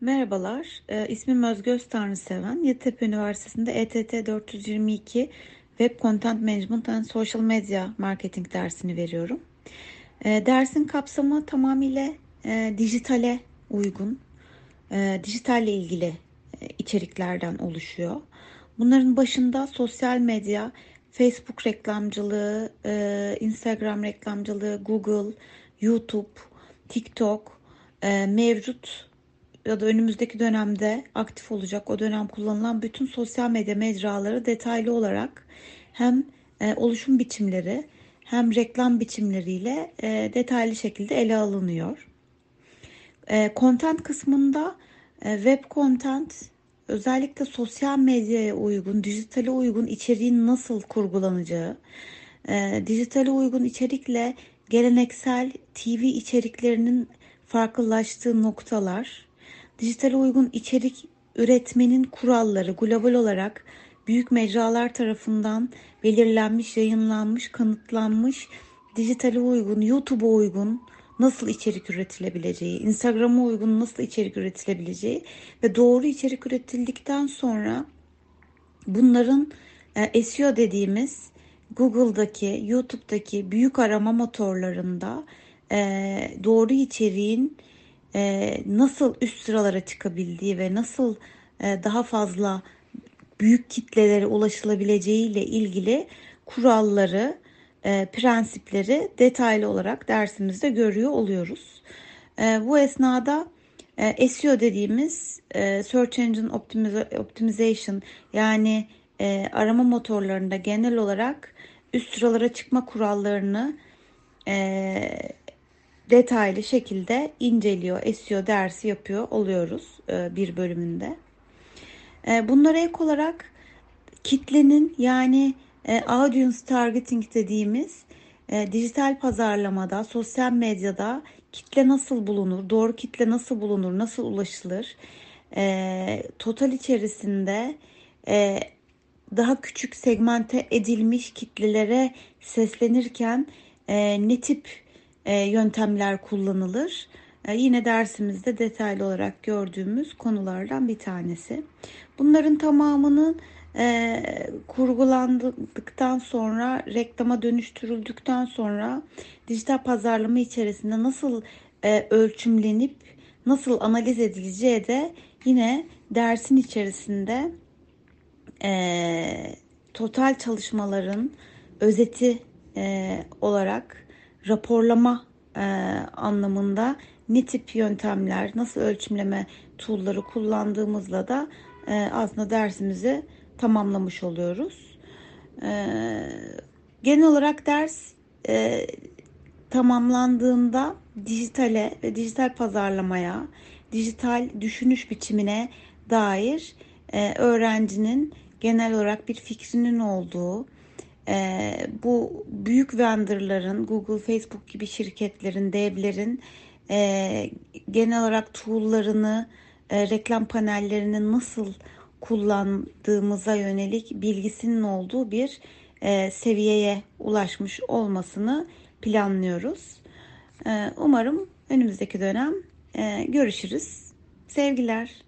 Merhabalar, e, ismim Özgöz Tanrıseven. Yeditepe Üniversitesi'nde ETT 422 Web Content Management and Social Media Marketing dersini veriyorum. E, dersin kapsamı tamamıyla e, dijitale uygun, e, dijitalle ilgili içeriklerden oluşuyor. Bunların başında sosyal medya, Facebook reklamcılığı, Instagram reklamcılığı, Google, YouTube, TikTok mevcut ya da önümüzdeki dönemde aktif olacak o dönem kullanılan bütün sosyal medya mecraları detaylı olarak hem e, oluşum biçimleri hem reklam biçimleriyle e, detaylı şekilde ele alınıyor. E, content kısmında e, web content özellikle sosyal medyaya uygun, dijitale uygun içeriğin nasıl kurgulanacağı, e, dijitale uygun içerikle geleneksel TV içeriklerinin farklılaştığı noktalar, Dijitale uygun içerik üretmenin kuralları global olarak büyük mecralar tarafından belirlenmiş, yayınlanmış, kanıtlanmış, dijitale uygun, YouTube'a uygun nasıl içerik üretilebileceği, Instagram'a uygun nasıl içerik üretilebileceği ve doğru içerik üretildikten sonra bunların e, SEO dediğimiz Google'daki, YouTube'daki büyük arama motorlarında e, doğru içeriğin e, nasıl üst sıralara çıkabildiği ve nasıl e, daha fazla büyük kitlelere ulaşılabileceği ile ilgili kuralları, e, prensipleri detaylı olarak dersimizde görüyor oluyoruz. E, bu esnada e, SEO dediğimiz e, Search Engine Optimization yani e, arama motorlarında genel olarak üst sıralara çıkma kurallarını e, detaylı şekilde inceliyor, SEO dersi yapıyor oluyoruz e, bir bölümünde. E, bunlara ek olarak kitlenin yani e, audience targeting dediğimiz dijital pazarlamada, sosyal medyada kitle nasıl bulunur, doğru kitle nasıl bulunur, nasıl ulaşılır, total içerisinde daha küçük segmente edilmiş kitlelere seslenirken ne tip yöntemler kullanılır. E, yine dersimizde detaylı olarak gördüğümüz konulardan bir tanesi. Bunların tamamının e, kurgulandıktan sonra reklama dönüştürüldükten sonra dijital pazarlama içerisinde nasıl e, ölçümlenip nasıl analiz edileceği de yine dersin içerisinde e, total çalışmaların özeti e, olarak raporlama e, anlamında ne tip yöntemler, nasıl ölçümleme tool'ları kullandığımızla da e, aslında dersimizi tamamlamış oluyoruz. E, genel olarak ders e, tamamlandığında dijitale ve dijital pazarlamaya, dijital düşünüş biçimine dair e, öğrencinin genel olarak bir fikrinin olduğu, e, bu büyük vendorların, Google, Facebook gibi şirketlerin, devlerin e, genel olarak tool'larını, e, reklam panellerini nasıl kullandığımıza yönelik bilgisinin olduğu bir e, seviyeye ulaşmış olmasını planlıyoruz. E, umarım önümüzdeki dönem e, görüşürüz. Sevgiler.